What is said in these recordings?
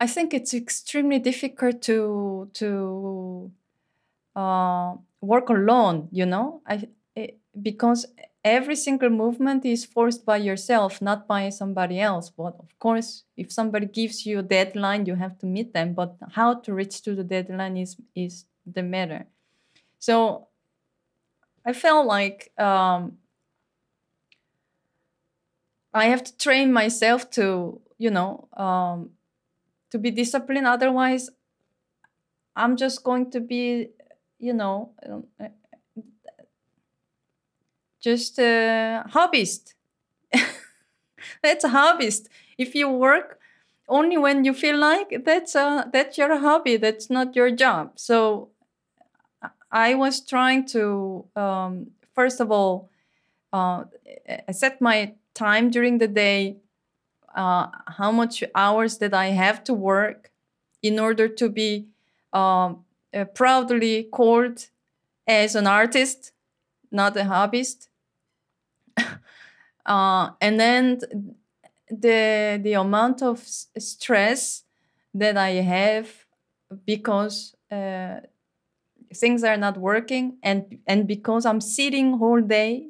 I think it's extremely difficult to to uh, work alone. You know, I it, because every single movement is forced by yourself, not by somebody else. But of course, if somebody gives you a deadline, you have to meet them. But how to reach to the deadline is is the matter. So I felt like um, I have to train myself to, you know, um, to be disciplined. Otherwise, I'm just going to be, you know, uh, just a hobbyist. that's a hobbyist. If you work only when you feel like, that's a that's your hobby. That's not your job. So I was trying to um, first of all uh, set my time during the day, uh, how much hours that I have to work in order to be um, uh, proudly called as an artist, not a hobbyist. Uh, and then the the amount of stress that I have because uh, things are not working and and because I'm sitting whole day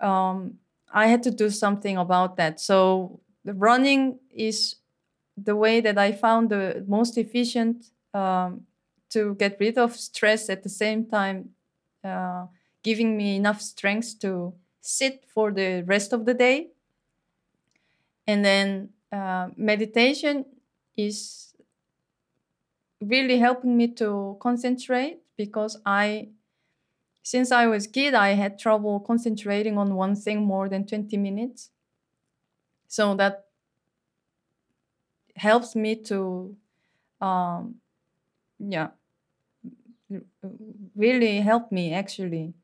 um, I had to do something about that. So the running is the way that I found the most efficient um, to get rid of stress at the same time, uh, giving me enough strength to sit for the rest of the day. And then uh, meditation is really helping me to concentrate because I since I was kid, I had trouble concentrating on one thing more than 20 minutes. So that helps me to, um, yeah, really help me actually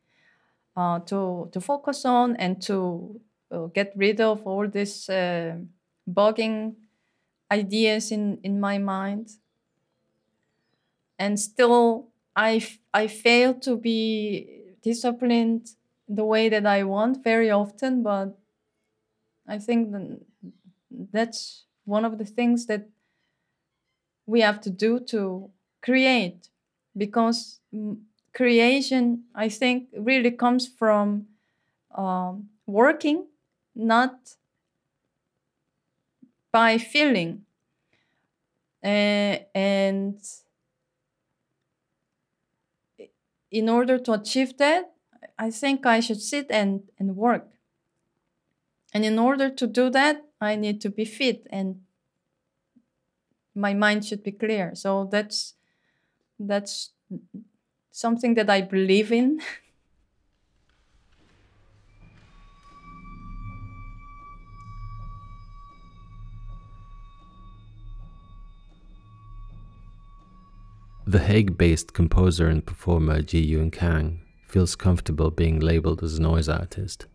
uh, to to focus on and to uh, get rid of all these uh, bugging ideas in in my mind. And still, I, I fail to be disciplined the way that I want very often, but I think that's one of the things that we have to do to create because creation, I think, really comes from um, working, not by feeling. Uh, and in order to achieve that, I think I should sit and, and work. And in order to do that, I need to be fit and my mind should be clear. So that's that's something that I believe in. The Hague based composer and performer Ji Youn Kang feels comfortable being labeled as a noise artist.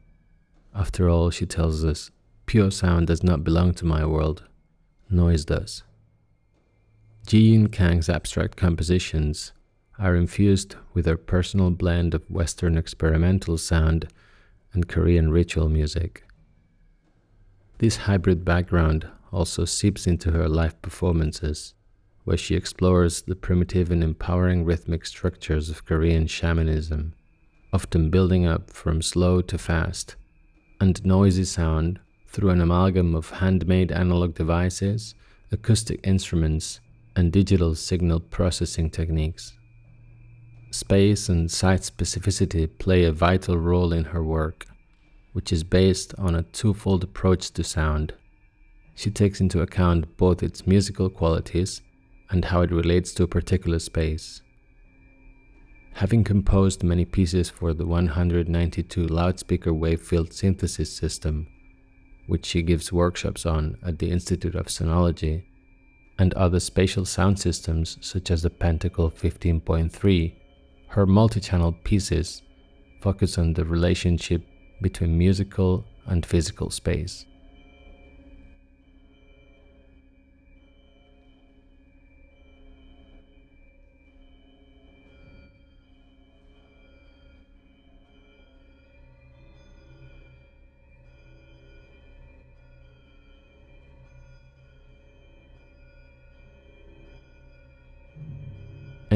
After all, she tells us, pure sound does not belong to my world, noise does. Ji Youn Kang's abstract compositions are infused with her personal blend of Western experimental sound and Korean ritual music. This hybrid background also seeps into her live performances where she explores the primitive and empowering rhythmic structures of Korean shamanism, often building up from slow to fast and noisy sound through an amalgam of handmade analog devices, acoustic instruments, and digital signal processing techniques. Space and site specificity play a vital role in her work, which is based on a twofold approach to sound. She takes into account both its musical qualities and how it relates to a particular space. Having composed many pieces for the 192 loudspeaker wavefield synthesis system, which she gives workshops on at the Institute of Sonology, and other spatial sound systems such as the Pentacle 15.3, her multi channel pieces focus on the relationship between musical and physical space.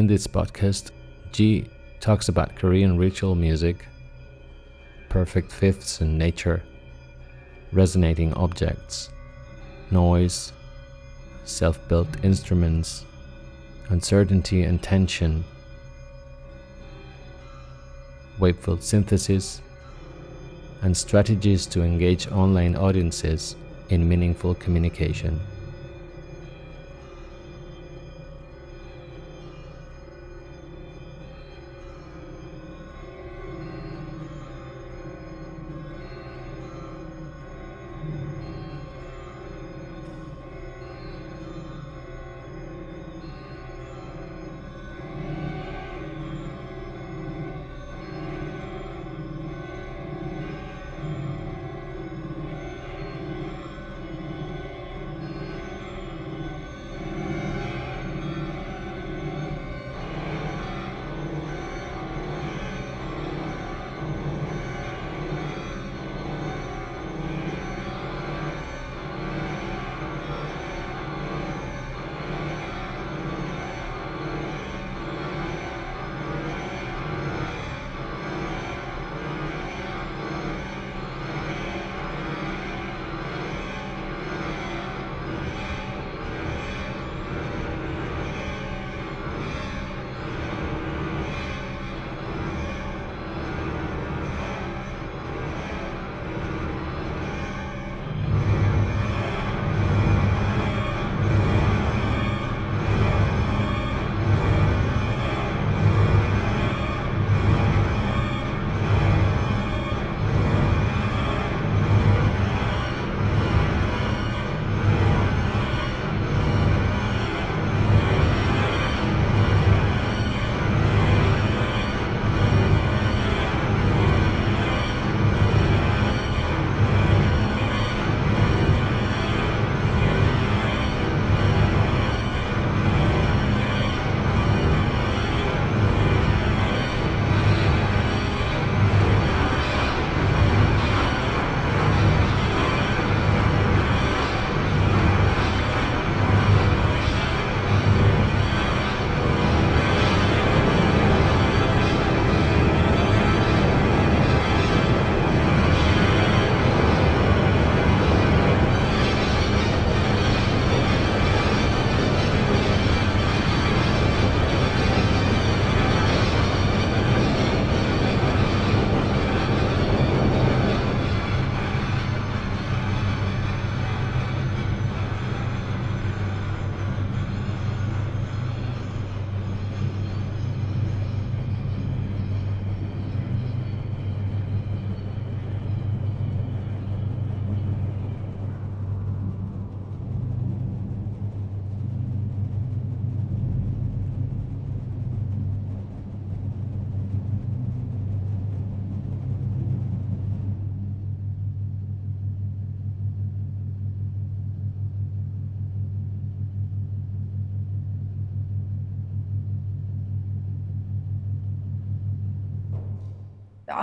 In this podcast, Ji talks about Korean ritual music, perfect fifths in nature, resonating objects, noise, self built instruments, uncertainty and tension, wave field synthesis, and strategies to engage online audiences in meaningful communication.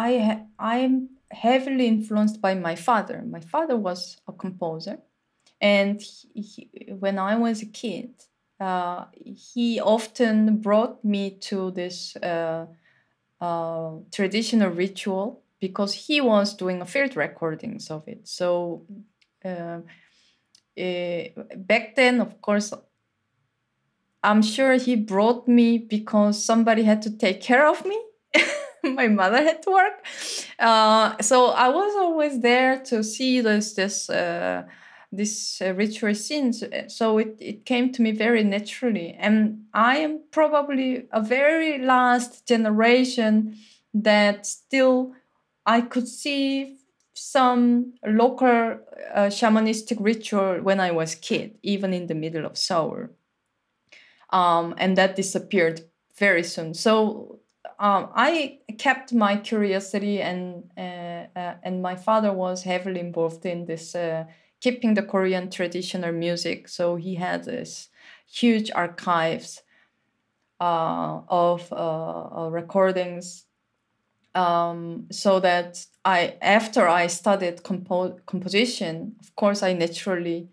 I I'm heavily influenced by my father. My father was a composer, and he, he, when I was a kid, uh, he often brought me to this uh, uh, traditional ritual because he was doing a field recordings of it. So uh, eh, back then, of course, I'm sure he brought me because somebody had to take care of me my mother had to work. Uh, so I was always there to see this this uh, this uh, ritual scenes. So it, it came to me very naturally, and I am probably a very last generation that still I could see some local uh, shamanistic ritual when I was kid, even in the middle of Seoul. Um, and that disappeared very soon. So um, I kept my curiosity, and uh, uh, and my father was heavily involved in this uh, keeping the Korean traditional music. So he had this huge archives uh, of uh, recordings. Um, so that I, after I studied compo- composition, of course, I naturally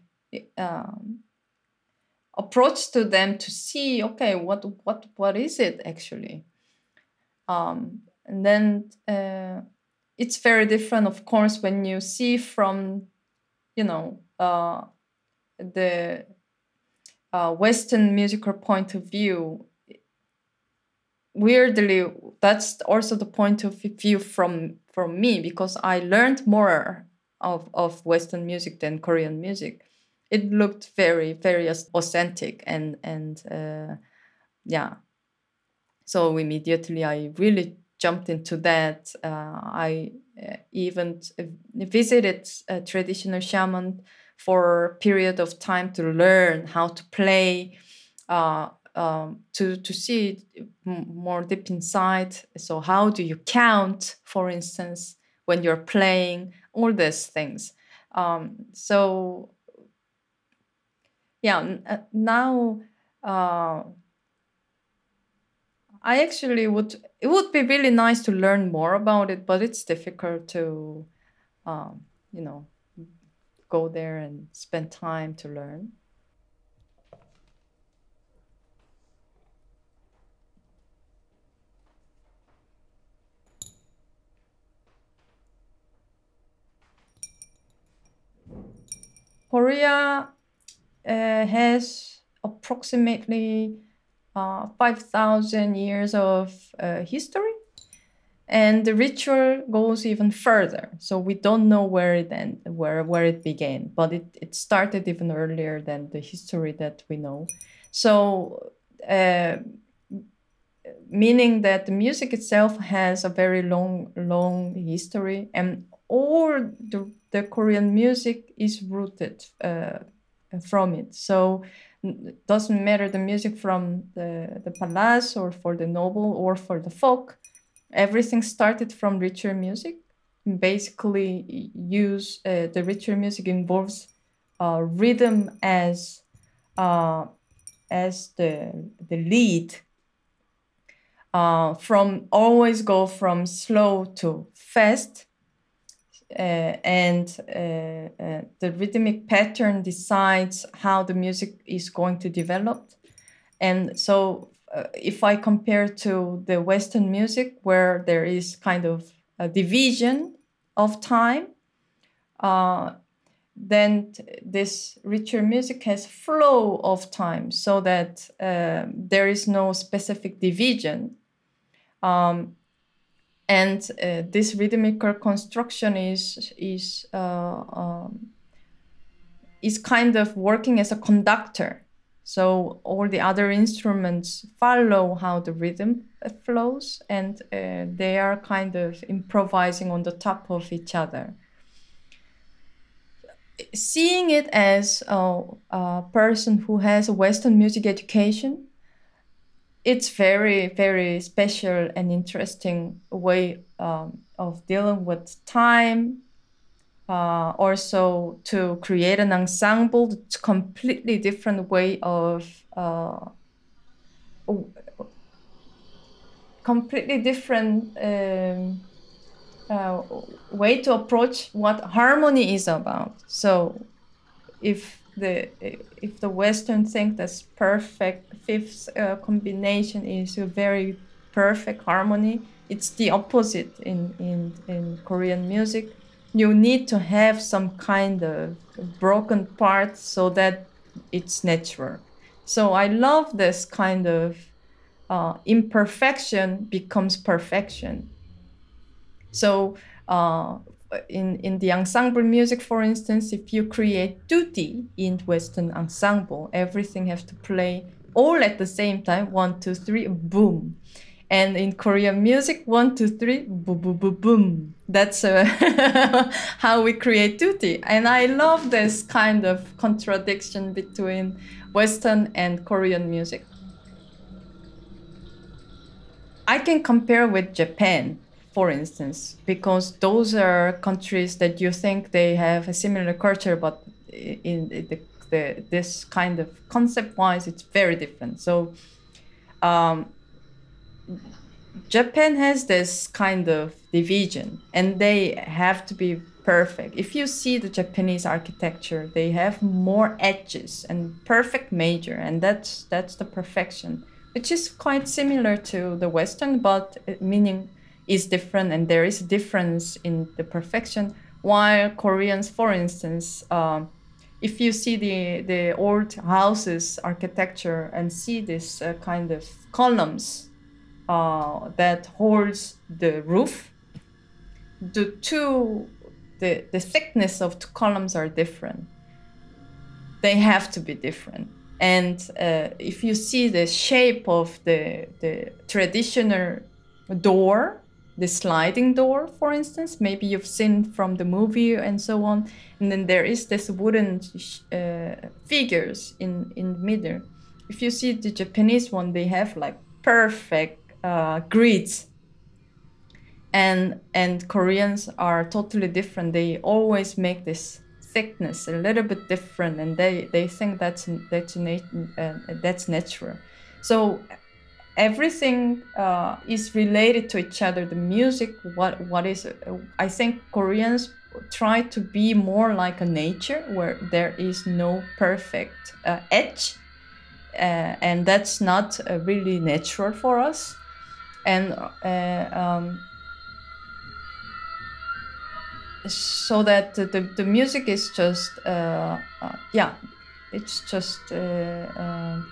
um, approach to them to see okay what what what is it actually um, and then uh, it's very different of course when you see from you know uh, the uh, western musical point of view weirdly that's also the point of view from from me because i learned more of, of western music than korean music. It looked very very authentic and and uh, yeah so immediately i really jumped into that. Uh, i uh, even visited a traditional shaman for a period of time to learn how to play uh, um, to to see more deep inside. So how do you count for instance when you're playing all these things. Um, so yeah uh, now uh, i actually would it would be really nice to learn more about it but it's difficult to um, you know go there and spend time to learn. Korea uh, has approximately uh, 5,000 years of uh, history. And the ritual goes even further. So we don't know where it end, where where it began, but it, it started even earlier than the history that we know. So uh, meaning that the music itself has a very long long history, and all the, the Korean music is rooted uh, from it. So it doesn't matter the music from the, the palace or for the noble or for the folk. Everything started from ritual music. Basically, use uh, the ritual music involves uh, rhythm as uh, as the the lead. Uh, from always go from slow to fast and uh, uh, the rhythmic pattern decides how the music is going to develop. And so, if I compare to the Western music, where there is kind of a division of time, then this richer music has flow of time so that uh, there is no specific division um, and uh, this rhythmical construction is is uh, um, is kind of working as a conductor. So all the other instruments follow how the rhythm uh, flows and uh, they are kind of improvising on the top of each other. Seeing it as a, a person who has a western music education it's very very special and interesting way um, of dealing with time uh, also to create an ensemble it's completely different way of uh, completely different um, uh, way to approach what harmony is about. So if the if the Western think that's perfect fifth uh, combination is a very perfect harmony. It's the opposite in, in in Korean music. You need to have some kind of broken part so that it's natural. So I love this kind of uh, imperfection becomes perfection. So uh, in, in the ensemble music, for instance, if you create tutti in Western ensemble, everything has to play all at the same time. One, two, three, boom. And in Korean music, one, two, three, boom, boom, boom, boom. That's uh, how we create tutti. And I love this kind of contradiction between Western and Korean music. I can compare with Japan for instance, because those are countries that you think they have a similar culture, but in the, the this kind of concept wise, it's very different. So, um, Japan has this kind of division, and they have to be perfect. If you see the Japanese architecture, they have more edges and perfect major, and that's that's the perfection, which is quite similar to the Western, but meaning is different, and there is a difference in the perfection. While Koreans, for instance, um, if you see the the old houses architecture and see this uh, kind of columns uh, that holds the roof, the two the, the thickness of the columns are different. They have to be different. And uh, if you see the shape of the, the traditional door, the sliding door, for instance, maybe you've seen from the movie and so on, and then there is this wooden uh, figures in in the middle. If you see the Japanese one, they have like perfect uh, grids and and Koreans are totally different. They always make this thickness a little bit different, and they they think that's that's uh, that's natural. So everything uh, is related to each other. The music, what what is? I think Koreans try to be more like a nature where there is no perfect uh, edge, uh, and that's not uh, really natural for us. And uh, um, so that the, the music is just uh, uh, yeah it's just uh, um,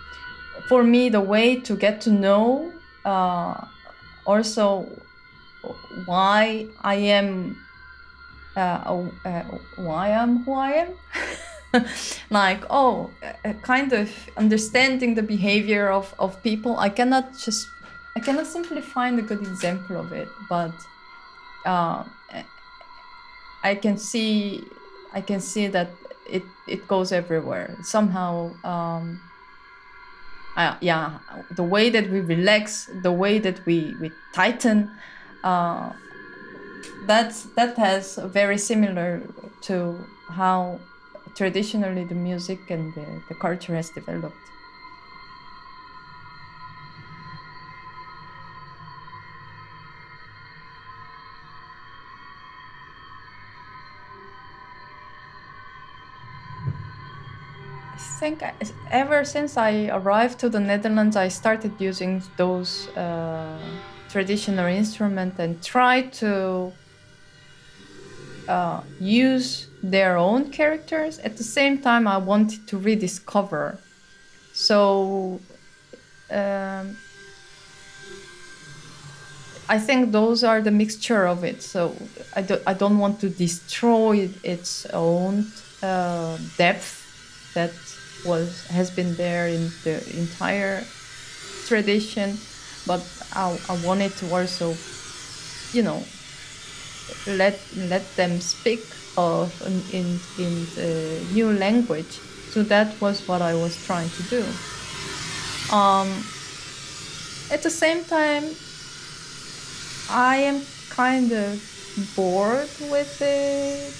for me the way to get to know uh, also why I am uh, uh, why I'm who I am like oh kind of understanding the behavior of, of people I cannot just I cannot simply find a good example of it but I can see I can see that it it goes everywhere somehow. Um, uh, yeah, the way that we relax, the way that we we tighten, uh, that's that has very similar to how traditionally the music and the, the culture has developed. Think ever since I arrived to the Netherlands, I started using those uh, traditional instruments and try to uh, use their own characters. At the same time, I wanted to rediscover. So um, I think those are the mixture of it. So I, do, I don't want to destroy its own uh, depth that was has been there in the entire tradition, but I, I wanted to also, you know, let let them speak of in in the new language. So that was what I was trying to do. Um, at the same time, I am kind of bored with the,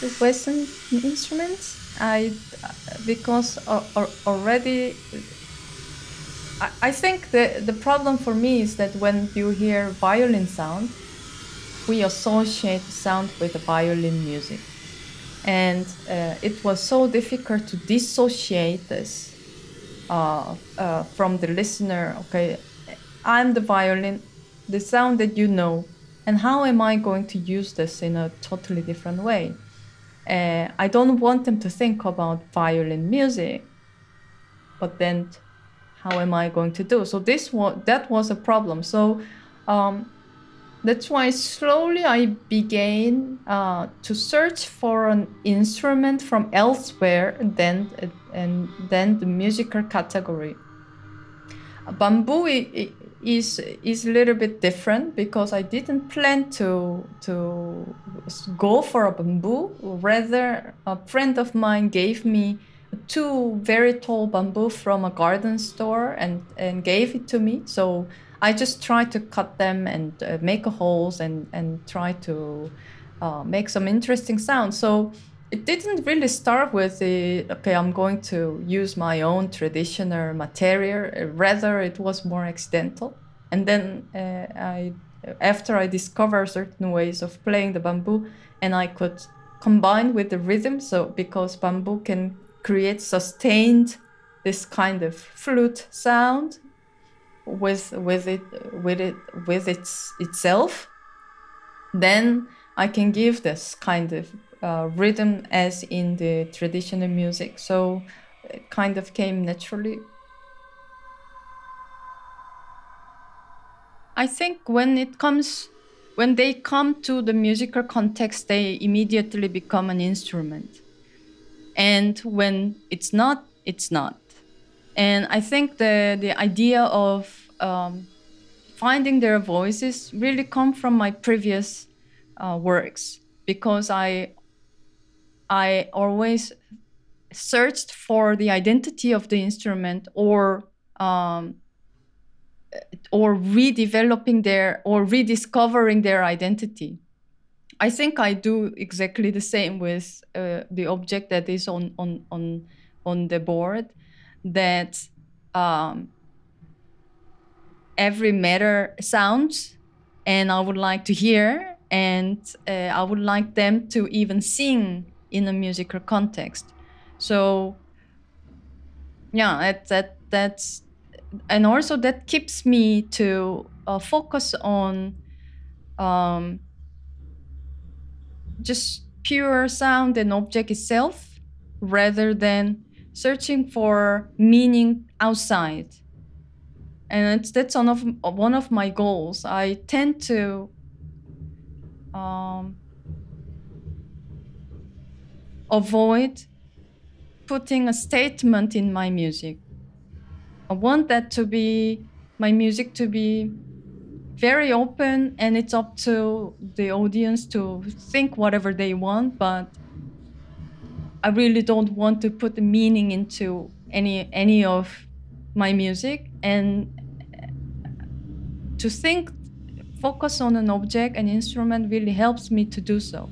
the Western instruments. I because already I, think the the problem for me is that when you hear violin sound, we associate sound with violin music, and uh, it was so difficult to dissociate this uh, uh, from the listener. Okay, I'm the violin, the sound that you know, and how am I going to use this in a totally different way? Uh, I don't want them to think about violin music, but then how am I going to do? So this was that was a problem. So um, that's why slowly I began uh, to search for an instrument from elsewhere than and then the musical category. Bamboo is is a little bit different because I didn't plan to to go for a bamboo. Rather, a friend of mine gave me two very tall bamboo from a garden store and and gave it to me. So I just tried to cut them and uh, make holes and and try to uh, make some interesting sounds. So it didn't really start with the okay i'm going to use my own traditional material rather it was more accidental and then uh, i after i discovered certain ways of playing the bamboo and i could combine with the rhythm. So because bamboo can create sustained this kind of flute sound with with it with it with its itself, then I can give this kind of uh, rhythm as in the traditional music. So it kind of came naturally. I think when it comes when they come to the musical context, they immediately become an instrument. And when it's not, it's not. And I think the, the idea of um, finding their voices really come from my previous uh, works because I I always searched for the identity of the instrument or um, or redeveloping their or rediscovering their identity. I think I do exactly the same with uh, the object that is on on on on the board. That um, every matter sounds, and I would like to hear, and uh, I would like them to even sing in a musical context. So yeah, that that that's and also that keeps me to uh, focus on um, just pure sound and object itself rather than searching for meaning outside and that's one of one of my goals i tend to um, avoid putting a statement in my music. I want that to be my music to be very open and it's up to the audience to think whatever they want but I really don't want to put the meaning into any any of my music and to think focus on an object an instrument really helps me to do so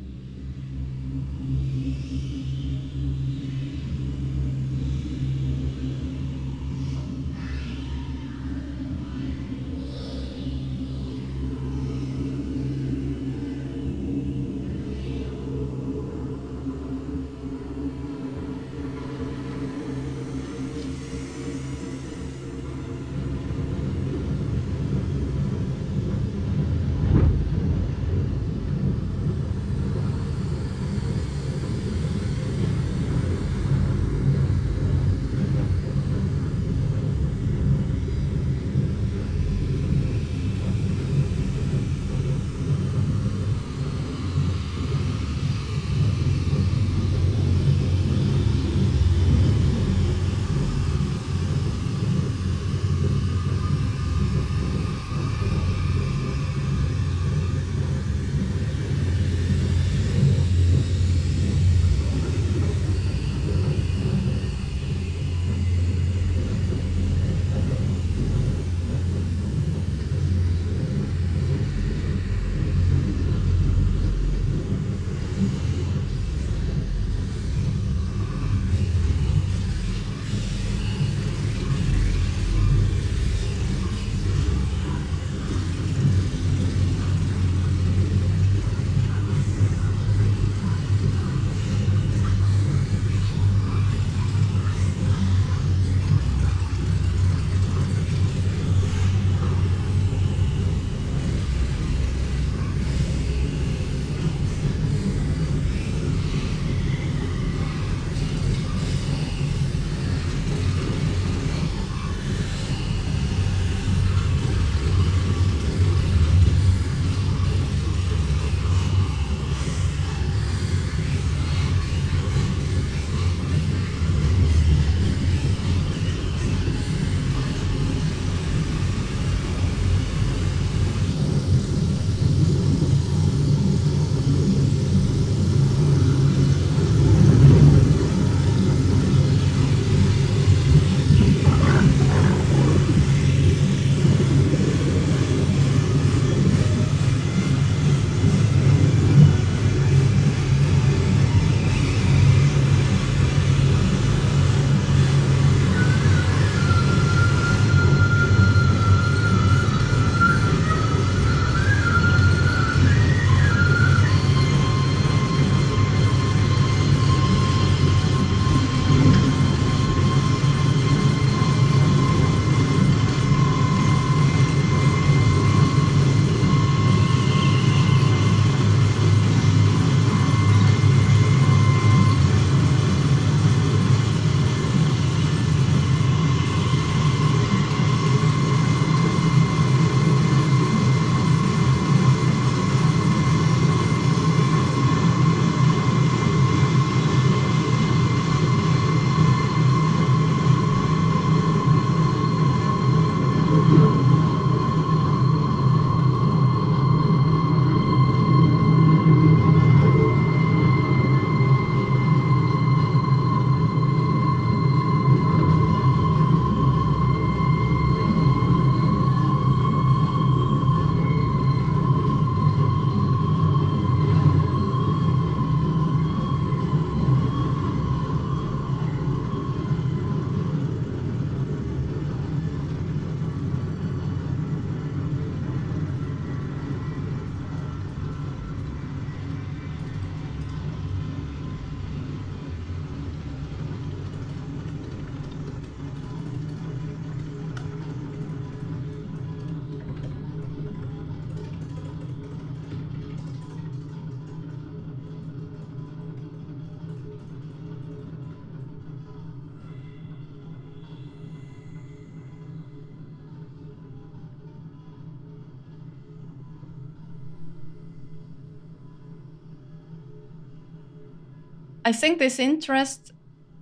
I think this interest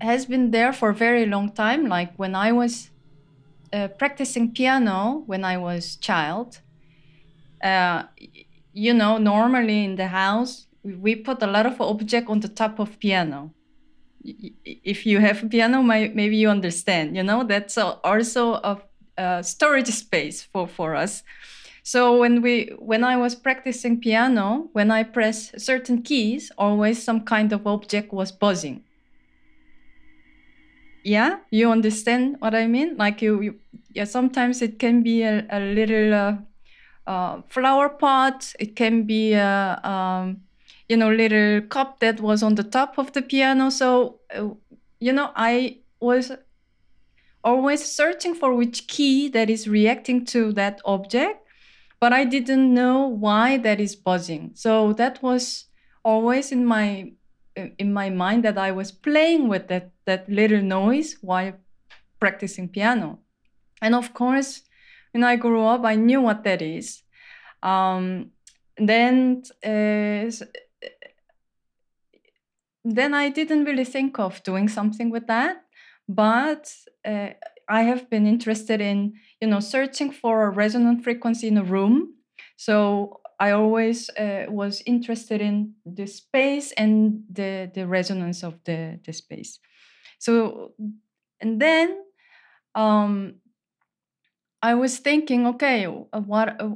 has been there for a very long time. Like when I was uh, practicing piano when I was child, uh, you know, normally in the house we put a lot of object on the top of piano. If you have a piano, maybe you understand. You know, that's also a, a storage space for for us. So when we when I was practicing piano, when I press certain keys, always some kind of object was buzzing. Yeah? You understand what i mean? Like you, you yeah sometimes it can be a, a little uh, uh, flower pot. It can be a um, you know little cup that was on the top of the piano. So uh, you know i was always searching for which key that is reacting to that object but i didn't know why that is buzzing so that was always in my in my mind that I was playing with that that little noise while practicing piano. And of course, when I grew up, I knew what that is. Um, then uh, then I didn't really think of doing something with that, but uh, I have been interested in you know searching for a resonant frequency in a room. So I always uh, was interested in the space and the the resonance of the the space. So and then um, I was thinking, okay, uh, what uh,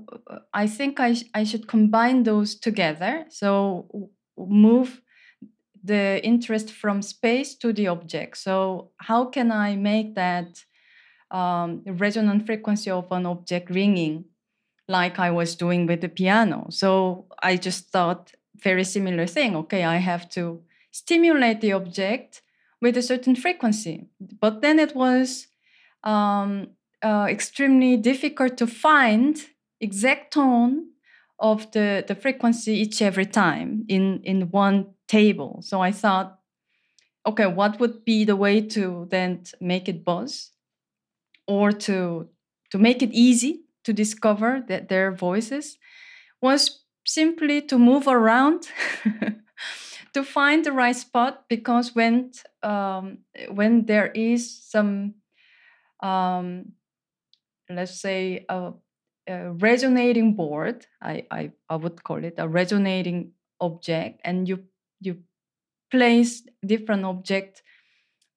I think I sh- I should combine those together. So move the interest from space to the object. So how can I make that um, resonant frequency of an object ringing like I was doing with the piano. So I just thought very similar thing. Okay, I have to stimulate the object with a certain frequency. But then it was um, uh, extremely difficult to find exact tone of the, the frequency each every time in, in one table. So I thought, okay, what would be the way to then make it buzz or to to make it easy to discover that their voices was simply to move around to find the right spot because when um, when there is some um, let's say a, a, resonating board I, I i would call it a resonating object and you you place different object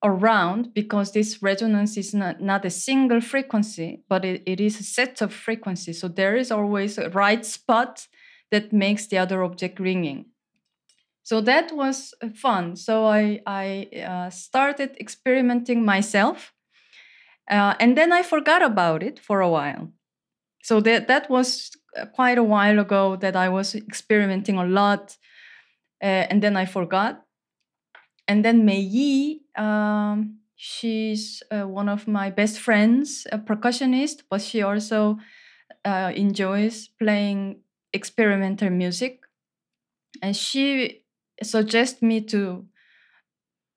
around because this resonance is not, not a single frequency, but it, it is a set of frequencies. So there is always a right spot that makes the other object ringing. So that was uh, fun. So I, I uh, started experimenting myself. Uh, and then I forgot about it for a while. So that, that was uh, quite a while ago that I was experimenting a lot. Uh, and then I forgot and then Mei Yi, um, she's uh, one of my best friends, a percussionist, but she also uh, enjoys playing experimental music. And she suggested me to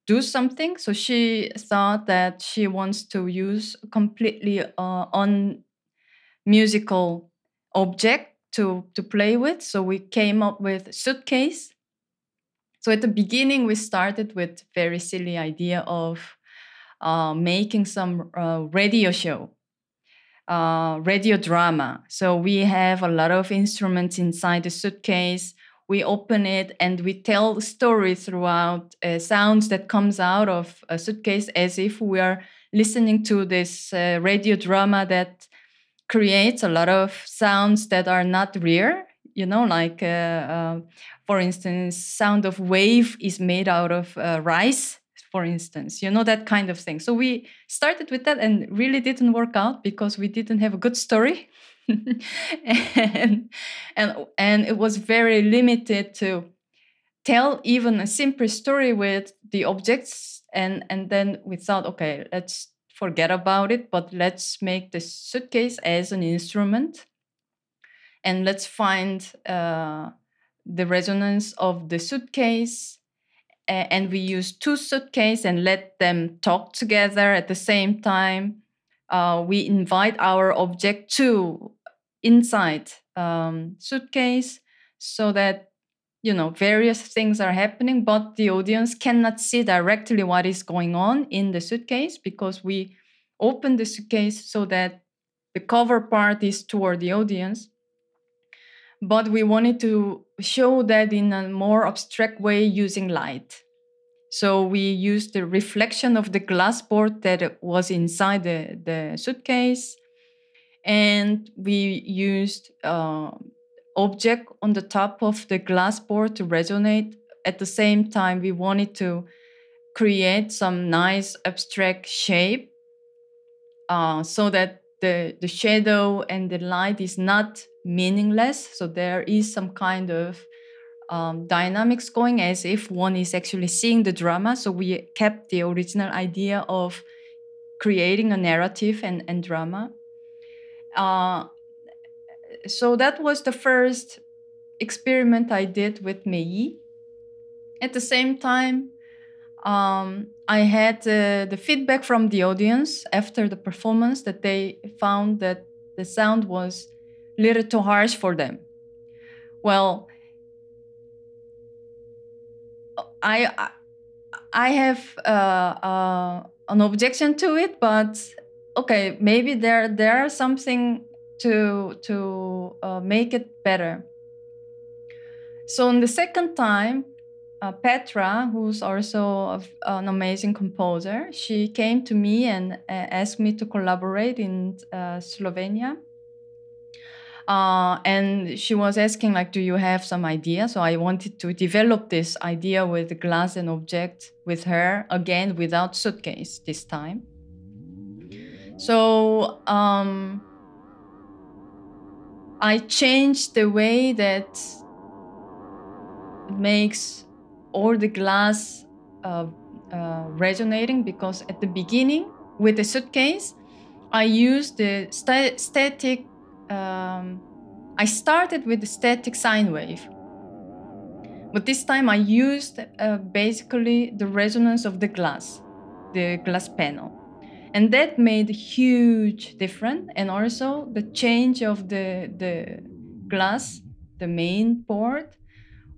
do something. So she thought that she wants to use completely uh, on musical object to to play with. So we came up with suitcase so at the beginning, we started with very silly idea of uh, making some uh, radio show, uh, radio drama. So we have a lot of instruments inside the suitcase. We open it and we tell story throughout uh, sounds that comes out of a suitcase as if we are listening to this uh, radio drama that creates a lot of sounds that are not real you know like uh, uh, for instance sound of wave is made out of uh, rice for instance you know that kind of thing. So we started with that and really didn't work out because we didn't have a good story. And, and and it was very limited to tell even a simple story with the objects and and then we thought okay let's forget about it but let's make the suitcase as an instrument and let's find uh, the resonance of the suitcase and we use two suitcases and let them talk together at the same time. Uh, we invite our object to inside um, suitcase so that you know various things are happening but the audience cannot see directly what is going on in the suitcase because we open the suitcase so that the cover part is toward the audience but we wanted to show that in a more abstract way using light so we used the reflection of the glass board that was inside the, the suitcase and we used uh, object on the top of the glass board to resonate. At the same time, we wanted to create some nice abstract shape uh, so that the, the shadow and the light is not meaningless. So there is some kind of um, dynamics going as if one is actually seeing the drama. So we kept the original idea of creating a narrative and, and drama. Uh, so that was the first experiment I did with Mei. At the same time, um, I had uh, the feedback from the audience after the performance that they found that the sound was a little too harsh for them. Well, I I have uh, uh, an objection to it, but okay, maybe there there are something to to uh, make it better. So in the second time, uh, Petra, who's also an amazing composer, she came to me and uh, asked me to collaborate in uh, Slovenia. Uh, and she was asking like do you have some idea so i wanted to develop this idea with glass and object with her again without suitcase this time so um, I changed the way that makes all the glass uh, uh, resonating because at the beginning with the suitcase, I used the st- static. Um, I started with the static sine wave, but this time I used uh, basically the resonance of the glass, the glass panel and that made a huge difference and also the change of the the glass the main board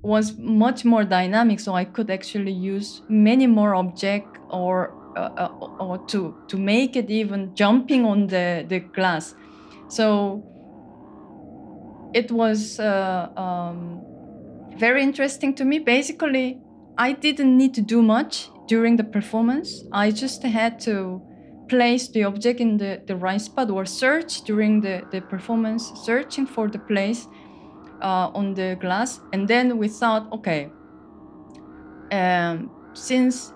was much more dynamic so i could actually use many more object or uh, uh, or to to make it even jumping on the the glass. So it was uh, um, very interesting to me. Basically i didn't need to do much during the performance. I just had to place the object in the, the right spot or search during the, the performance, searching for the place uh, on the glass. And then we thought, okay, um, since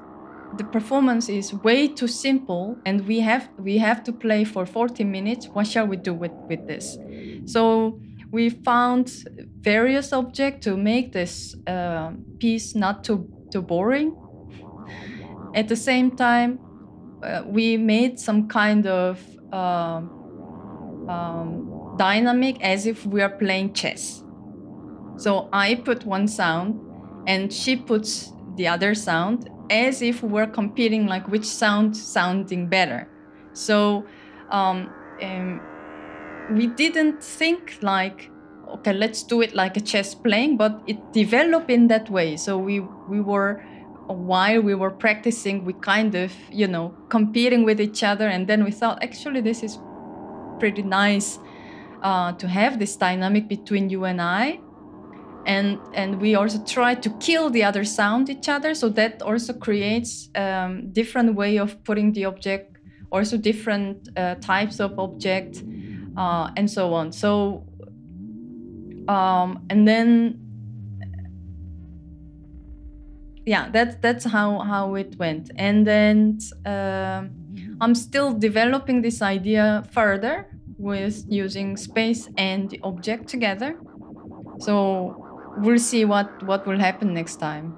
the performance is way too simple and we have we have to play for 40 minutes, what shall we do with, with this? So we found various objects to make this uh, piece not too, too boring. At the same time, uh, we made some kind of uh, um, dynamic as if we are playing chess. So I put one sound and she puts the other sound as if we're competing like which sound sounding better. So um, um, we didn't think like okay let's do it like a chess playing but it developed in that way so we we were while we were practicing, we kind of, you know, competing with each other. And then we thought, actually, this is pretty nice uh, to have this dynamic between you and I. And, and we also try to kill the other sound each other. So that also creates um, different way of putting the object, also different uh, types of object, uh, and so on. So, um, and then yeah that's that's how how it went and then uh, i'm still developing this idea further with using space and the object together so we'll see what what will happen next time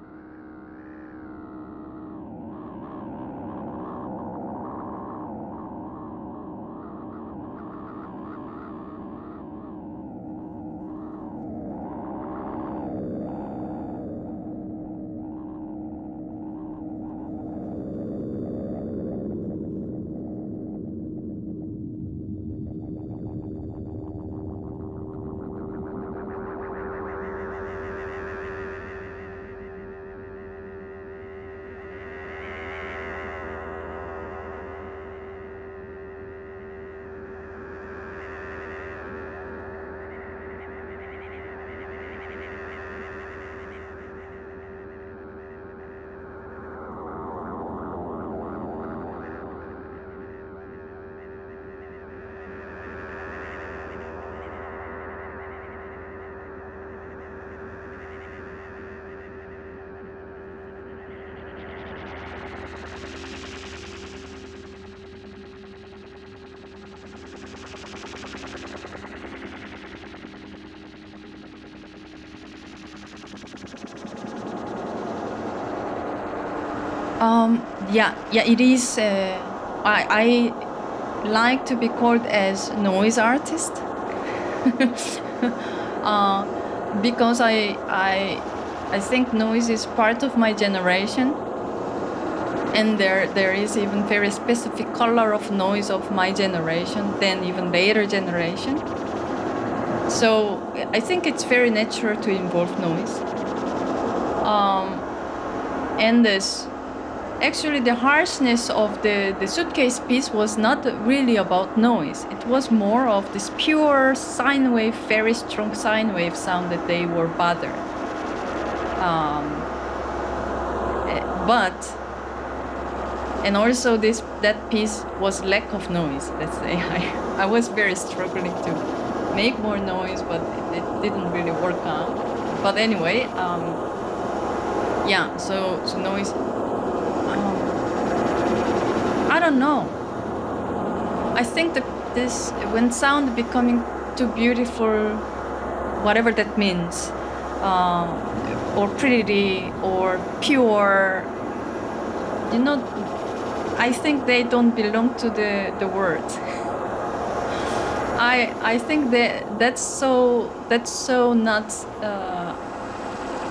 Um, yeah, yeah, it is. Uh, I, I like to be called as noise artist uh, because I, I, I think noise is part of my generation, and there there is even very specific color of noise of my generation than even later generation. So I think it's very natural to involve noise. Um, and this actually the harshness of the, the suitcase piece was not really about noise. It was more of this pure sine wave very strong sine wave sound that they were bothered. Um, eh, but and also this that piece was lack of noise let's say. I, I was very struggling to make more noise but it, it didn't really work out. But anyway um, yeah so so noise I don't know. I think that this when sound becoming too beautiful, whatever that means, uh, or pretty or pure, you know, I think they don't belong to the the word. I I think that that's so that's so not uh,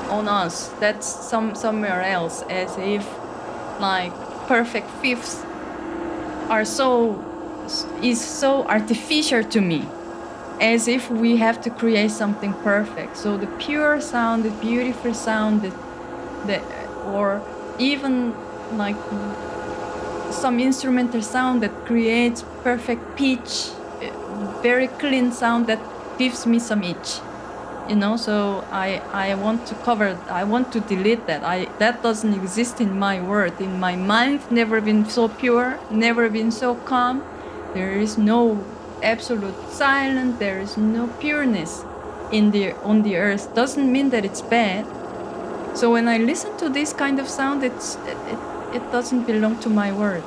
on us. That's some somewhere else, as if like perfect fifths are so is so artificial to me as if we have to create something perfect. So the pure sound the beautiful sound the, the or even like some instrumental sound that creates perfect pitch eh, very clean sound that gives me some itch you know so i i want to cover i want to delete that. I that doesn't exist in my world in my mind never been so pure never been so calm. There is no absolute silence. There is no pureness in the on the earth. Doesn't mean that it's bad. So when i listen to this kind of sound it's it, it, it doesn't belong to my world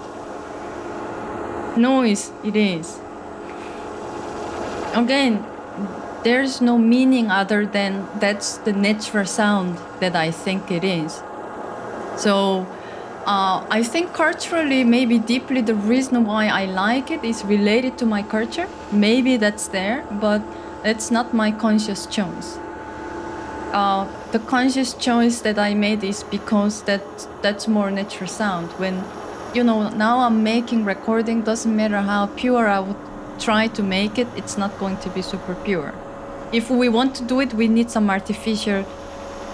noise it is. Again there's no meaning other than that's the natural sound that I think it is. So uh, I think culturally, maybe deeply, the reason why I like it is related to my culture. Maybe that's there, but it's not my conscious choice. Uh, the conscious choice that I made is because that that's more natural sound. When you know now I'm making recording, doesn't matter how pure I would try to make it, it's not going to be super pure if we want to do it, we need some artificial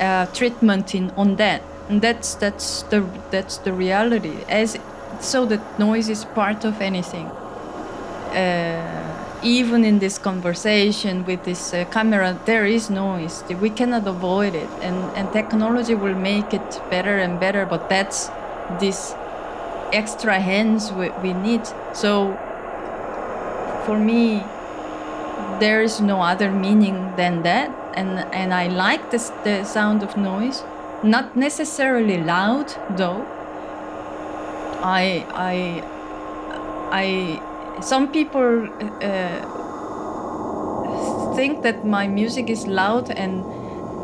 uh, treatment in on that, and that's that's the that's the reality. As so that noise is part of anything. Uh, even in this conversation with this uh, camera, there is noise. We cannot avoid it, and and technology will make it better and better. But that's this extra hands we, we need. So for me, there is no other meaning than that and and i like this, the sound of noise. Not necessarily loud though. I i i some people uh, think that my music is loud and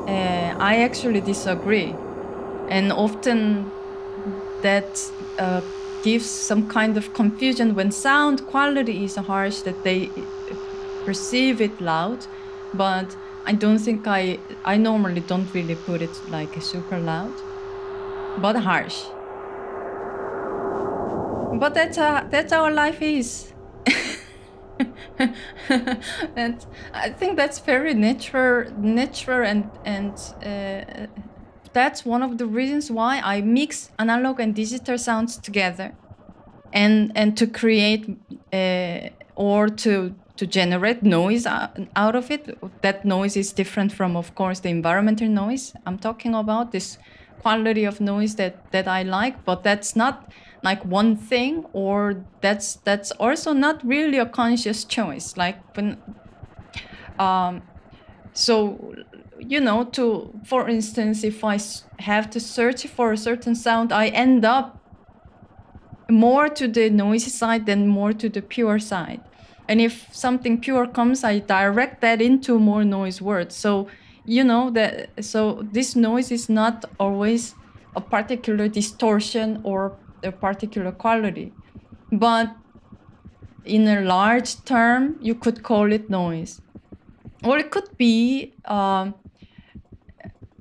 uh, i actually disagree. And often that uh, gives some kind of confusion when sound quality is harsh that they perceive it loud, but I don't think I I normally don't really put it like a super loud, but harsh. But that's uh, that's how life is. and I think that's very natural, natural, and and uh, that's one of the reasons why I mix analog and digital sounds together, and and to create uh, or to to generate noise out of it. That noise is different from, of course, the environmental noise. I'm talking about this quality of noise that that I like, but that's not like one thing, or that's that's also not really a conscious choice. Like when, um, so you know, to for instance, if I have to search for a certain sound, I end up more to the noisy side than more to the pure side and if something pure comes i direct that into more noise words so you know that so this noise is not always a particular distortion or a particular quality. But in a large term, you could call it noise. Or it could be um,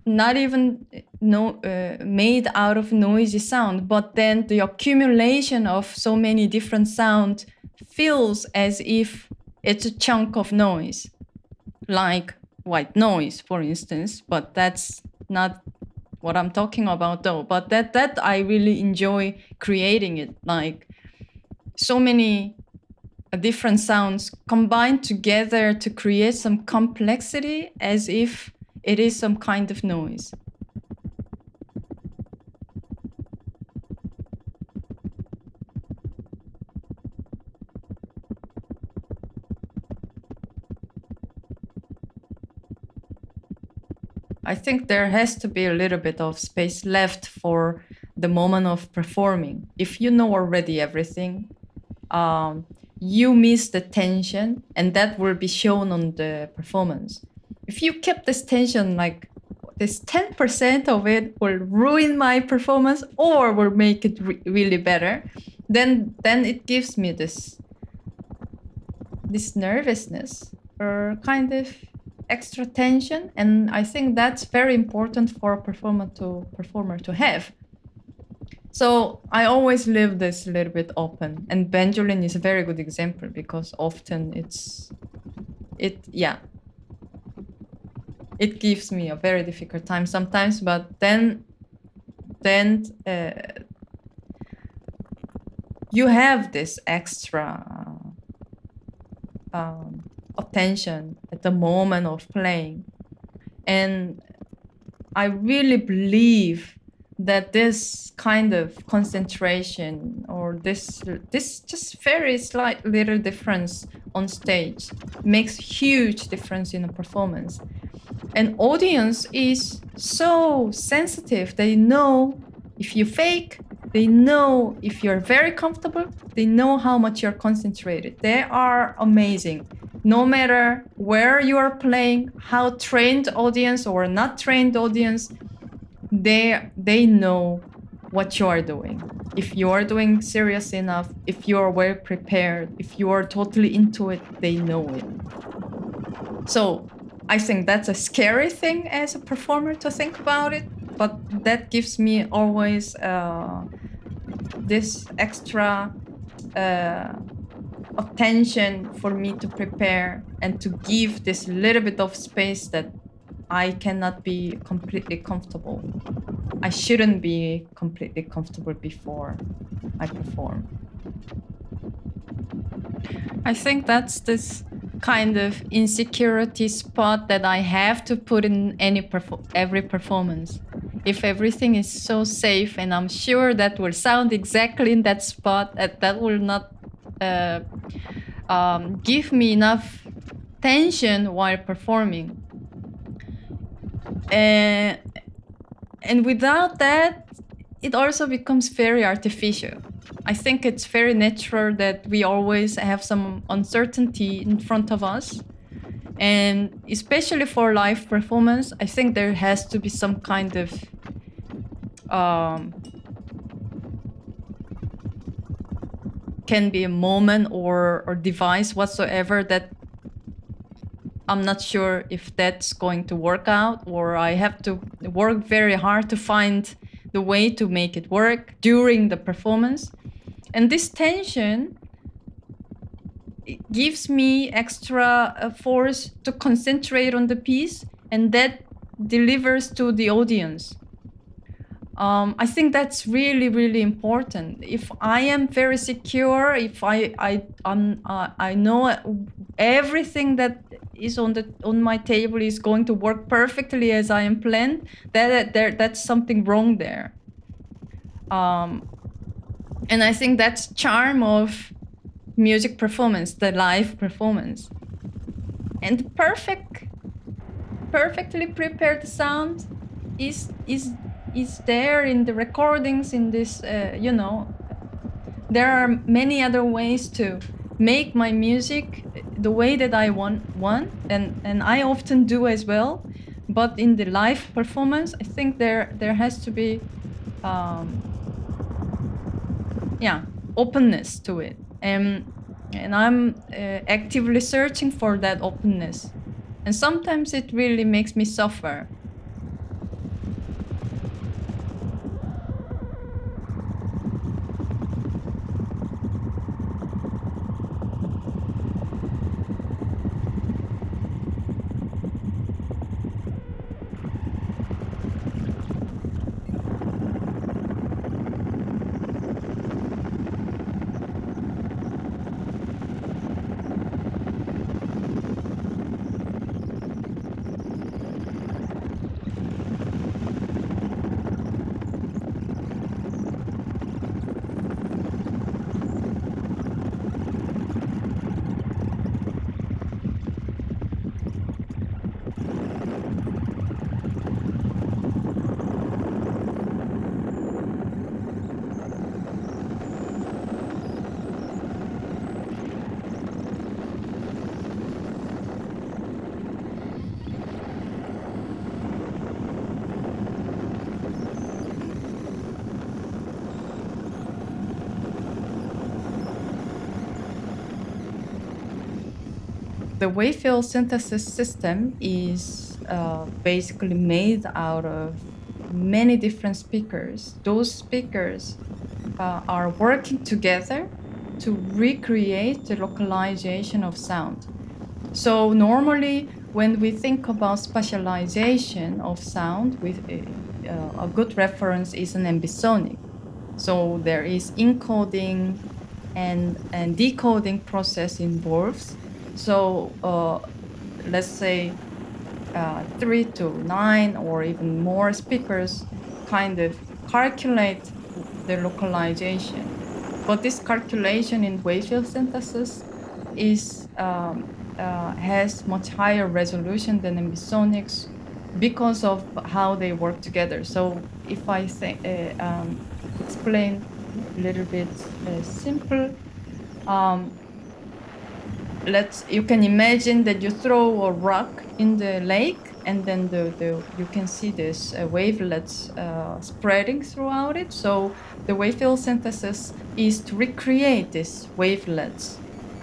not even no, uh, made out of noisy sound, but then the accumulation of so many different sound feels as if it's a chunk of noise, like white noise, for instance. But that's not what I'm talking about, though. But that that I really enjoy creating it, like so many different sounds combined together to create some complexity, as if it is some kind of noise. I think there has to be a little bit of space left for the moment of performing. If you know already everything, um, you miss the tension, and that will be shown on the performance. If you keep this tension, like this 10% of it will ruin my performance or will make it re- really better, then then it gives me this this nervousness or kind of extra tension and i think that's very important for a performer to performer to have. So i always leave this a little bit open and Benjolin is a very good example because often it's it yeah. It gives me a very difficult time sometimes but then then uh, you have this extra um, attention at the moment of playing. And I really believe that this kind of concentration or this this just very slight little difference on stage makes huge difference in a performance. And audience is so sensitive. They know if you fake they know if you're very comfortable they know how much you're concentrated. They are amazing no matter where you are playing, how trained audience or not trained audience, they they know what you are doing. If you are doing serious enough, if you are well prepared, if you are totally into it, they know it. So I think that's a scary thing as a performer to think about it, but that gives me always uh, this extra. Uh, attention for me to prepare and to give this little bit of space that I cannot be completely comfortable. I shouldn't be completely comfortable before I perform. I think that's this kind of insecurity spot that I have to put in any every performance. If everything is so safe and I'm sure that will sound exactly in that spot, that that will not uh, um, give me enough tension while performing. And, and without that, it also becomes very artificial. I think it's very natural that we always have some uncertainty in front of us. And especially for live performance, I think there has to be some kind of um, can be a moment or or device whatsoever that I'm not sure if that's going to work out or I have to work very hard to find the way to make it work during the performance. And this tension gives me extra uh, force to concentrate on the piece and that delivers to the audience um, I think that's really really important. If I am very secure, if I I um, uh, I know everything that is on the on my table is going to work perfectly as I am planned, that there that's something wrong there. Um, and I think that's charm of music performance, the live performance, and perfect, perfectly prepared sound is is is there in the recordings in this uh, you know there are many other ways to make my music the way that I want want and and I often do as well. But in the live performance I think there there has to be um, yeah openness to it. And and i'm uh, actively searching for that openness. And sometimes it really makes me suffer the wave-field synthesis system is uh, basically made out of many different speakers. Those speakers uh, are working together to recreate the localization of sound. So normally, when we think about spatialization of sound, with uh, a good reference is an ambisonic. So there is encoding and, and decoding process involved so uh, let's say uh, three to nine or even more speakers kind of calculate the localization. But this calculation in wave-field synthesis is um, uh, has much higher resolution than ambisonics because of how they work together. So if I say, uh, um, explain a little bit uh, simple, um, let's you can imagine that you throw a rock in the lake and then the, the you can see this uh, wavelets uh, spreading throughout it. So the wave-field synthesis is to recreate these wavelets.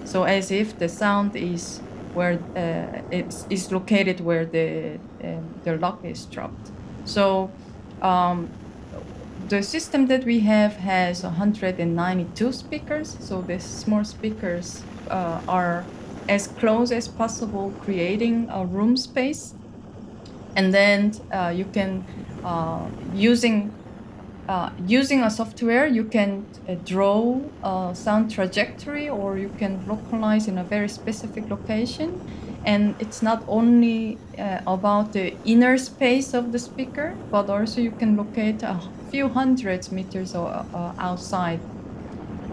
So as if the sound is where uh, it's is located where the um, the lock is dropped. So um, the system that we have has 192 speakers. So these small speakers uh, are as close as possible, creating a room space, and then uh, you can uh, using uh, using a software you can uh, draw a sound trajectory or you can localize in a very specific location. And it's not only uh, about the inner space of the speaker but also you can locate a few hundred meters or, outside.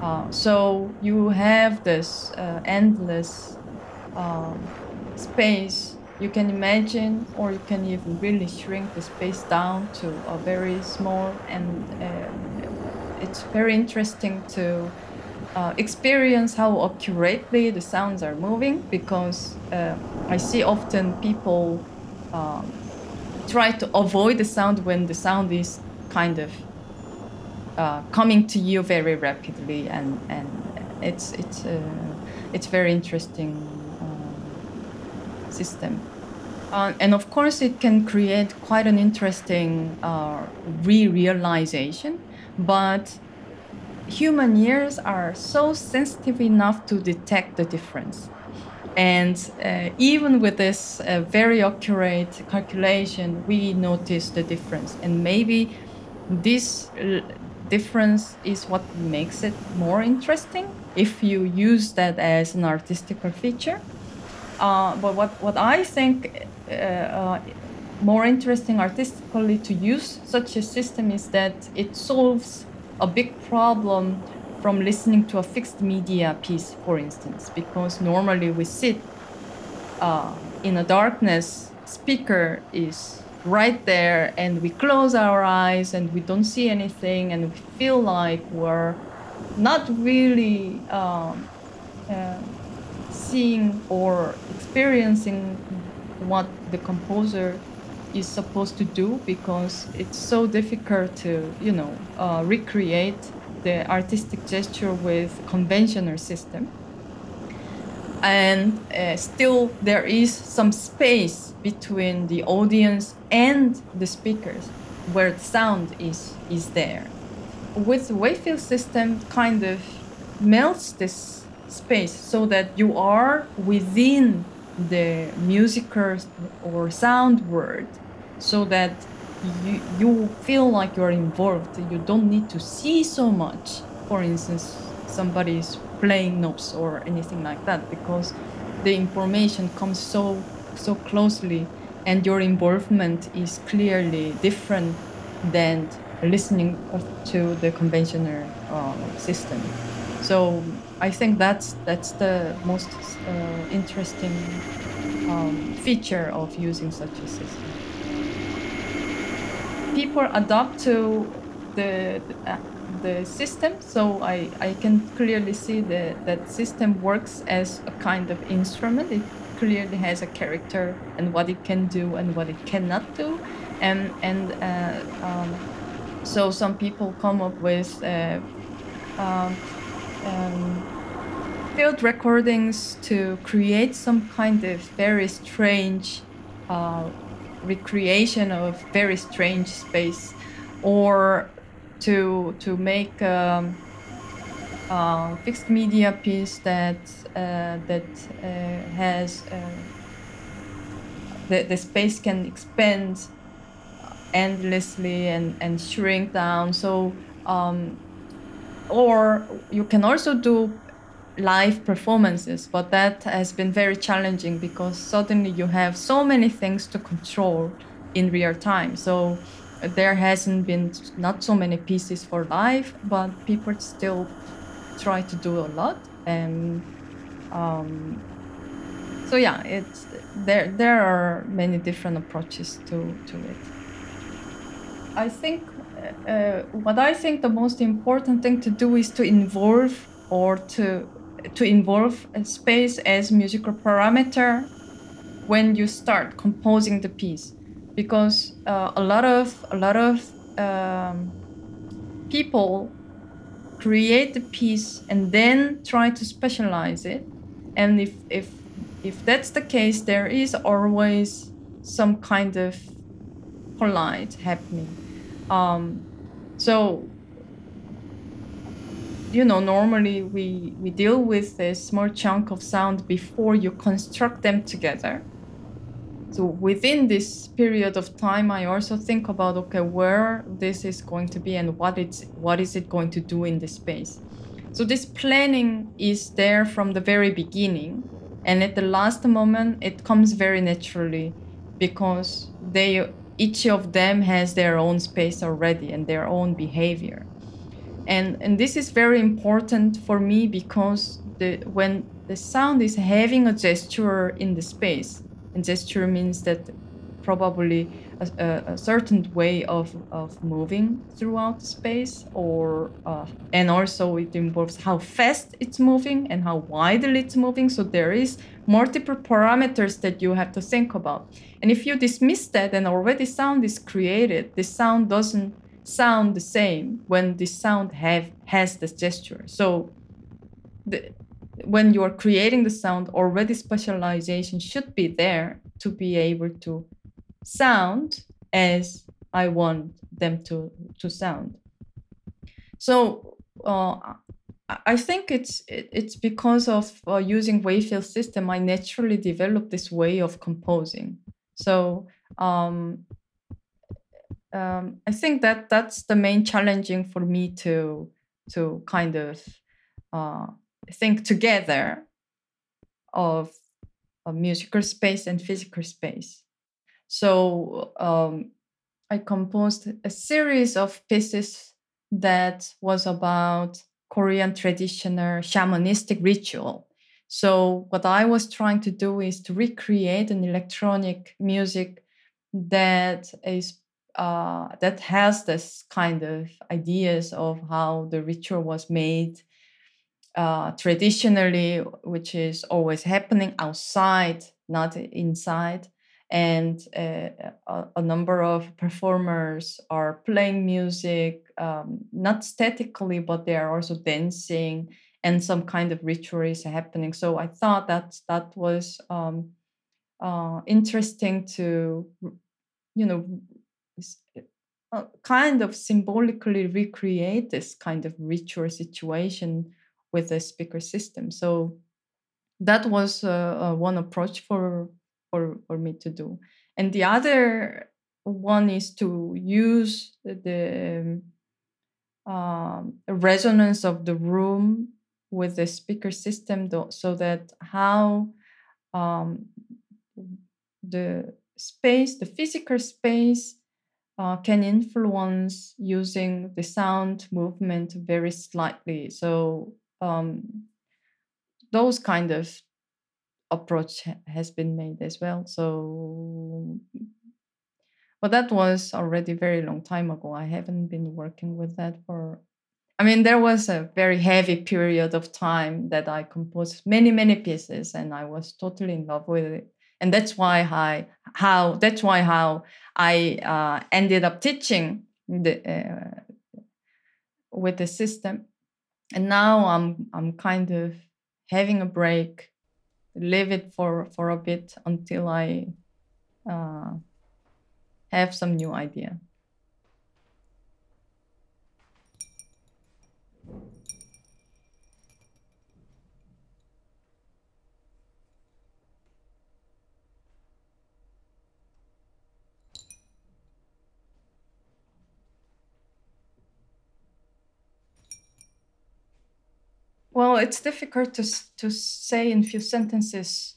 Uh, so you have this uh, endless um, space you can imagine or you can even really shrink the space down to a very small and uh, it's very interesting to uh, experience how accurately the sounds are moving because uh, I see often people um, try to avoid the sound when the sound is kind of uh, coming to you very rapidly, and and it's it's uh, it's very interesting system. Uh, and of course, it can create quite an interesting uh, re-realization. But human ears are so sensitive enough to detect the difference. And uh, even with this uh, very accurate calculation, we notice the difference. And maybe this difference is what makes it more interesting if you use that as an artistical feature. Uh, but what, what I think uh, uh, more interesting artistically to use such a system is that it solves a big problem from listening to a fixed media piece, for instance, because normally we sit uh, in a darkness, speaker is right there and we close our eyes and we don't see anything and we feel like we're not really um, uh, seeing or experiencing what the composer is supposed to do because it's so difficult to, you know, uh, recreate the artistic gesture with conventional system. And uh, still, there is some space between the audience and the speakers where the sound is is there. With the wave field system, kind of melts this space so that you are within the musical or sound world so that you, you feel like you're involved. You don't need to see so much. For instance somebody's playing notes or anything like that because the information comes so so closely and your involvement is clearly different than listening to the conventional uh, system. So I think that's that's the most uh, interesting um, feature of using such a system. People adapt to the uh, the system, so I, I can clearly see that that system works as a kind of instrument. It clearly has a character and what it can do and what it cannot do, and and uh, um, so some people come up with. Uh, um, um, field recordings to create some kind of very strange uh, recreation of very strange space, or to to make a fixed media piece that uh, that uh, has uh, the the space can expand endlessly and and shrink down. So. Um, or you can also do live performances but that has been very challenging because suddenly you have so many things to control in real time. So there hasn't been not so many pieces for live but people still try to do a lot and um, so yeah it's there there are many different approaches to to it. I think what I think the most important thing to do is to involve or to to involve space as musical parameter when you start composing the piece, because uh, a lot of a lot of um, people create the piece and then try to spatialize it, and if if if that's the case, there is always some kind of collide happening um, so, you know, normally we, we deal with a small chunk of sound before you construct them together. So within this period of time, I also think about okay, where this is going to be and what it's what is it going to do in this space. So this planning is there from the very beginning, and at the last moment, it comes very naturally because they each of them has their own space already and their own behavior. And, and this is very important for me because the, when the sound is having a gesture in the space, and gesture means that probably a, a, certain way of, of moving throughout the space or uh, and also it involves how fast it's moving and how widely it's moving so there is multiple parameters that you have to think about and if you dismiss that and already sound is created the sound doesn't sound the same when the sound have has this gesture so the, when you are creating the sound already spatialization should be there to be able to sound as I want them to to sound. So uh, I think it's it's because of uh, using wave field system. I naturally developed this way of composing. So um, um, I think that that's the main challenging for me to to kind of uh, think together of a musical space and physical space. So um, I composed a series of pieces that was about Korean traditional shamanistic ritual. So what I was trying to do is to recreate an electronic music that is uh, that has this kind of ideas of how the ritual was made uh, traditionally, which is always happening outside, not inside and uh, a, a, number of performers are playing music, um, not statically, but they are also dancing, and some kind of ritual is happening. So I thought that that was um, uh, interesting to, you know, uh, kind of symbolically recreate this kind of ritual situation with the speaker system. So that was uh, one approach for for for me to do. And the other one is to use the um, resonance of the room with the speaker system so that how um, the space the physical space uh, can influence using the sound movement very slightly. So um, those kind of approach has been made as well. So, but that was already very long time ago. I haven't been working with that for. I mean, there was a very heavy period of time that I composed many, many pieces, and I was totally in love with it. And that's why I how that's why how I uh, ended up teaching the uh, with the system. And now I'm I'm kind of having a break leave it for for a bit until I uh, have some new idea. Well, it's difficult to to say in few sentences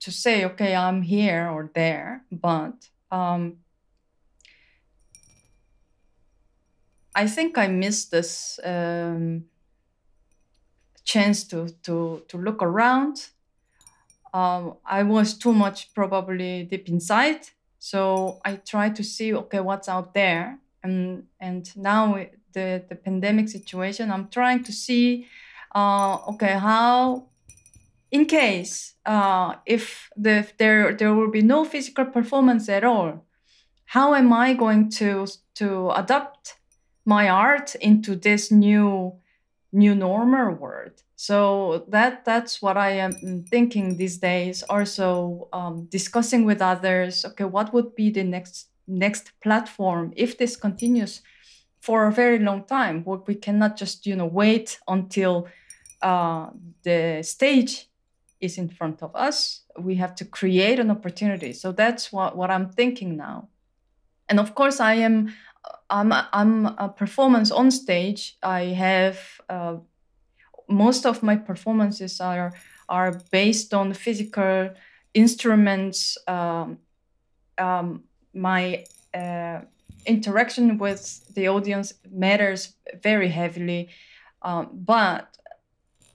to say, okay, I'm here or there, but um, I think I missed this um, chance to to to look around. Um, I was too much probably deep inside, so I tried to see, okay, what's out there, and and now the the pandemic situation, I'm trying to see uh, okay, how in case uh, if the, there there will be no physical performance at all, how am I going to to adapt my art into this new new normal world? So that that's what I am thinking these days. Also um, discussing with others. Okay, what would be the next next platform if this continues? For a very long time. We cannot just you know wait until uh, the stage is in front of us. We have to create an opportunity. So that's what, what I'm thinking now. And of course, I am I'm I'm a performance on stage. I have uh, most of my performances are are based on physical instruments. Um, um, my uh, interaction with the audience matters very heavily, um, but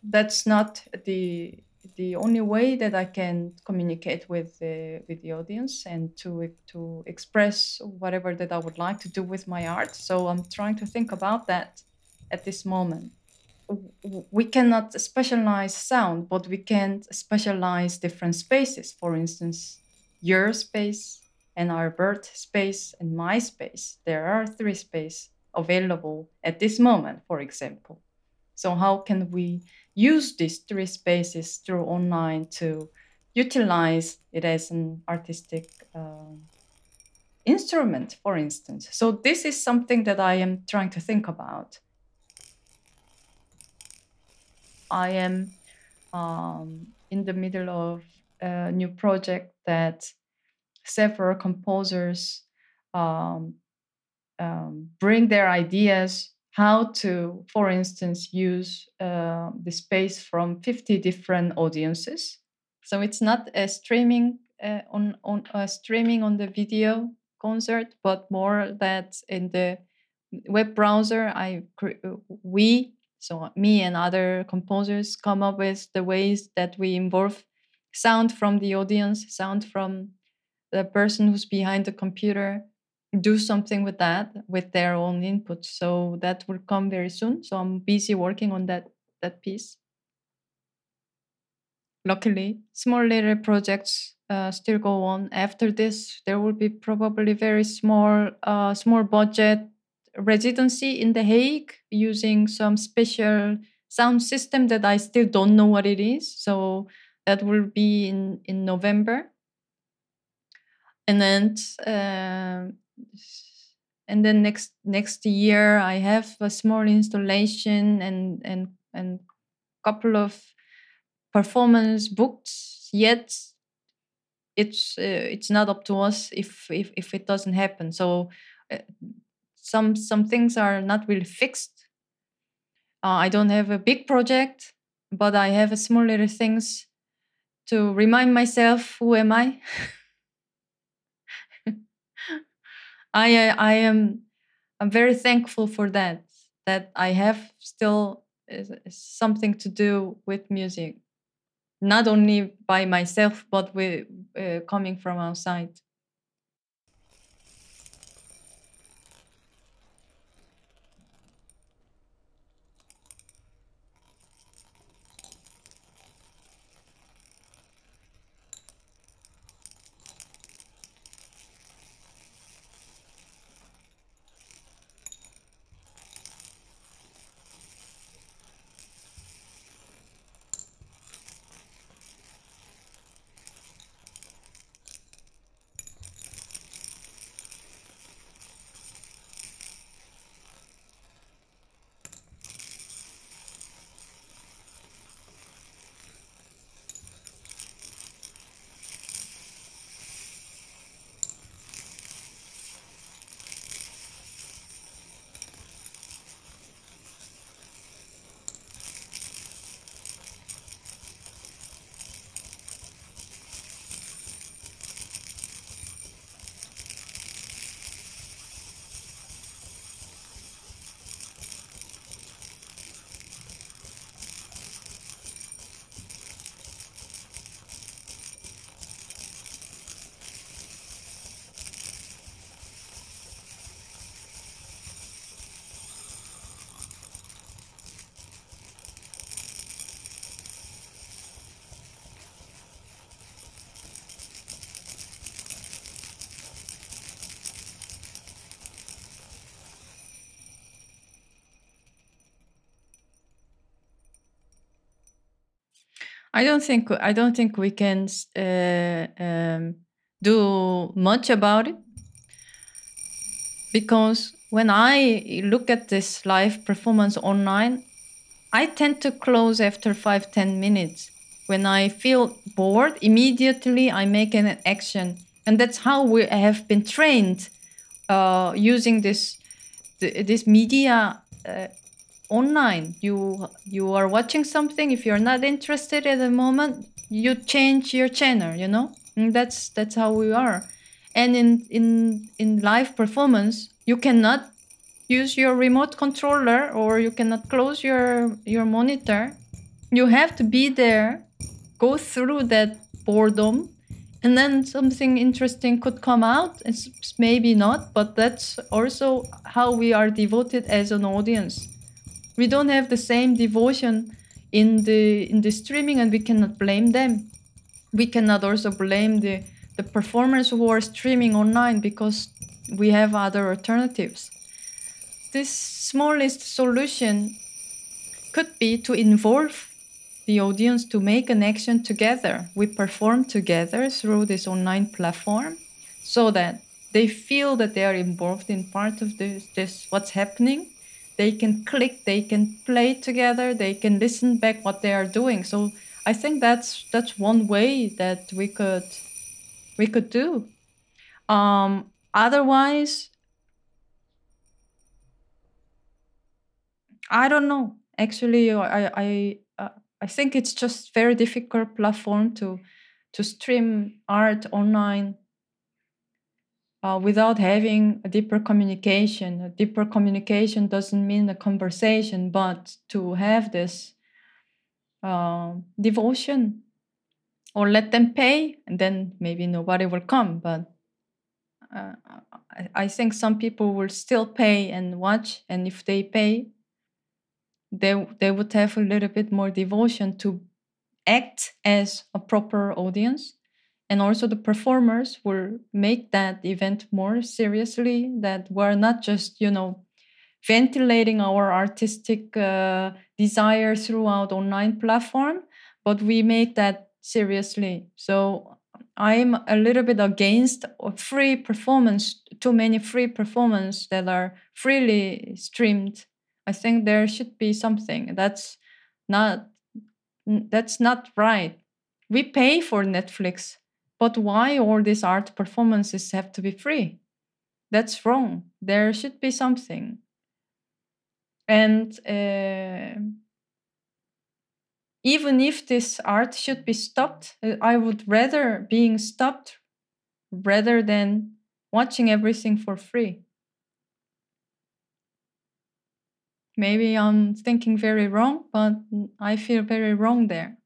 that's not the the only way that I can communicate with the with the audience and to to express whatever that I would like to do with my art. So I'm trying to think about that at this moment. We cannot spatialize sound, but we can spatialize different spaces. For instance, your space and our birth space and my space. There are three spaces available at this moment, for example. So how can we use these three spaces through online to utilize it as an artistic uh, instrument, for instance. So this is something that I am trying to think about. I am um, in the middle of a new project that several composers um, um, bring their ideas how to, for instance, use uh, the space from 50 different audiences. So it's not a streaming uh, on on uh, streaming on the video concert, but more that in the web browser, I we so me and other composers come up with the ways that we involve sound from the audience, sound from the person who's behind the computer, do something with that with their own input so that will come very soon so i'm busy working on that that piece luckily small little projects uh, still go on after this. There will be probably very small, uh, small budget residency in The Hague using some special sound system that I still don't know what it is. So that will be in in November, and then uh, and then next next year I have a small installation and and and couple of performance booked yet it's uh, it's not up to us if if if it doesn't happen. So uh, some some things are not really fixed. Uh, i don't have a big project but i have a small little things to remind myself who am i i i am i'm very thankful for that that i have still uh, something to do with music. Not only by myself but with uh, coming from outside I don't think I don't think we can uh, um, do much about it because when I look at this live performance online, I tend to close after five ten minutes. When I feel bored, immediately I make an action, and that's how we have been trained uh, using this this media. Uh, online. You you are watching something. If you're not interested at the moment you change your channel you know? And that's that's how we are. And in in in live performance you cannot use your remote controller or you cannot close your your monitor. You have to be there go through that boredom and then something interesting could come out. It's maybe not but that's also how we are devoted as an audience we don't have the same devotion in the in the streaming and we cannot blame them. We cannot also blame the the performers who are streaming online because we have other alternatives. This smallest solution could be to involve the audience to make an action together. We perform together through this online platform so that they feel that they are involved in part of this, this what's happening they can click they can play together they can listen back what they are doing. So i think that's that's one way that we could we could do. Um otherwise i don't know. Actually i i uh, i think it's just very difficult platform to to stream art online uh, without having a deeper communication. A deeper communication doesn't mean a conversation, but to have this uh, devotion or let them pay, and then maybe nobody will come. But uh, I, I think some people will still pay and watch, and if they pay, they they would have a little bit more devotion to act as a proper audience and also the performers will make that event more seriously that we're not just you know ventilating our artistic uh, desire throughout online platform but we make that seriously. So i'm a little bit against free performance too many free performance that are freely streamed. I think there should be something that's not that's not right. We pay for netflix but why all these art performances have to be free that's wrong there should be something and uh, even if this art should be stopped, uh, I would rather being stopped rather than watching everything for free. Maybe I'm thinking very wrong, but I feel very wrong there.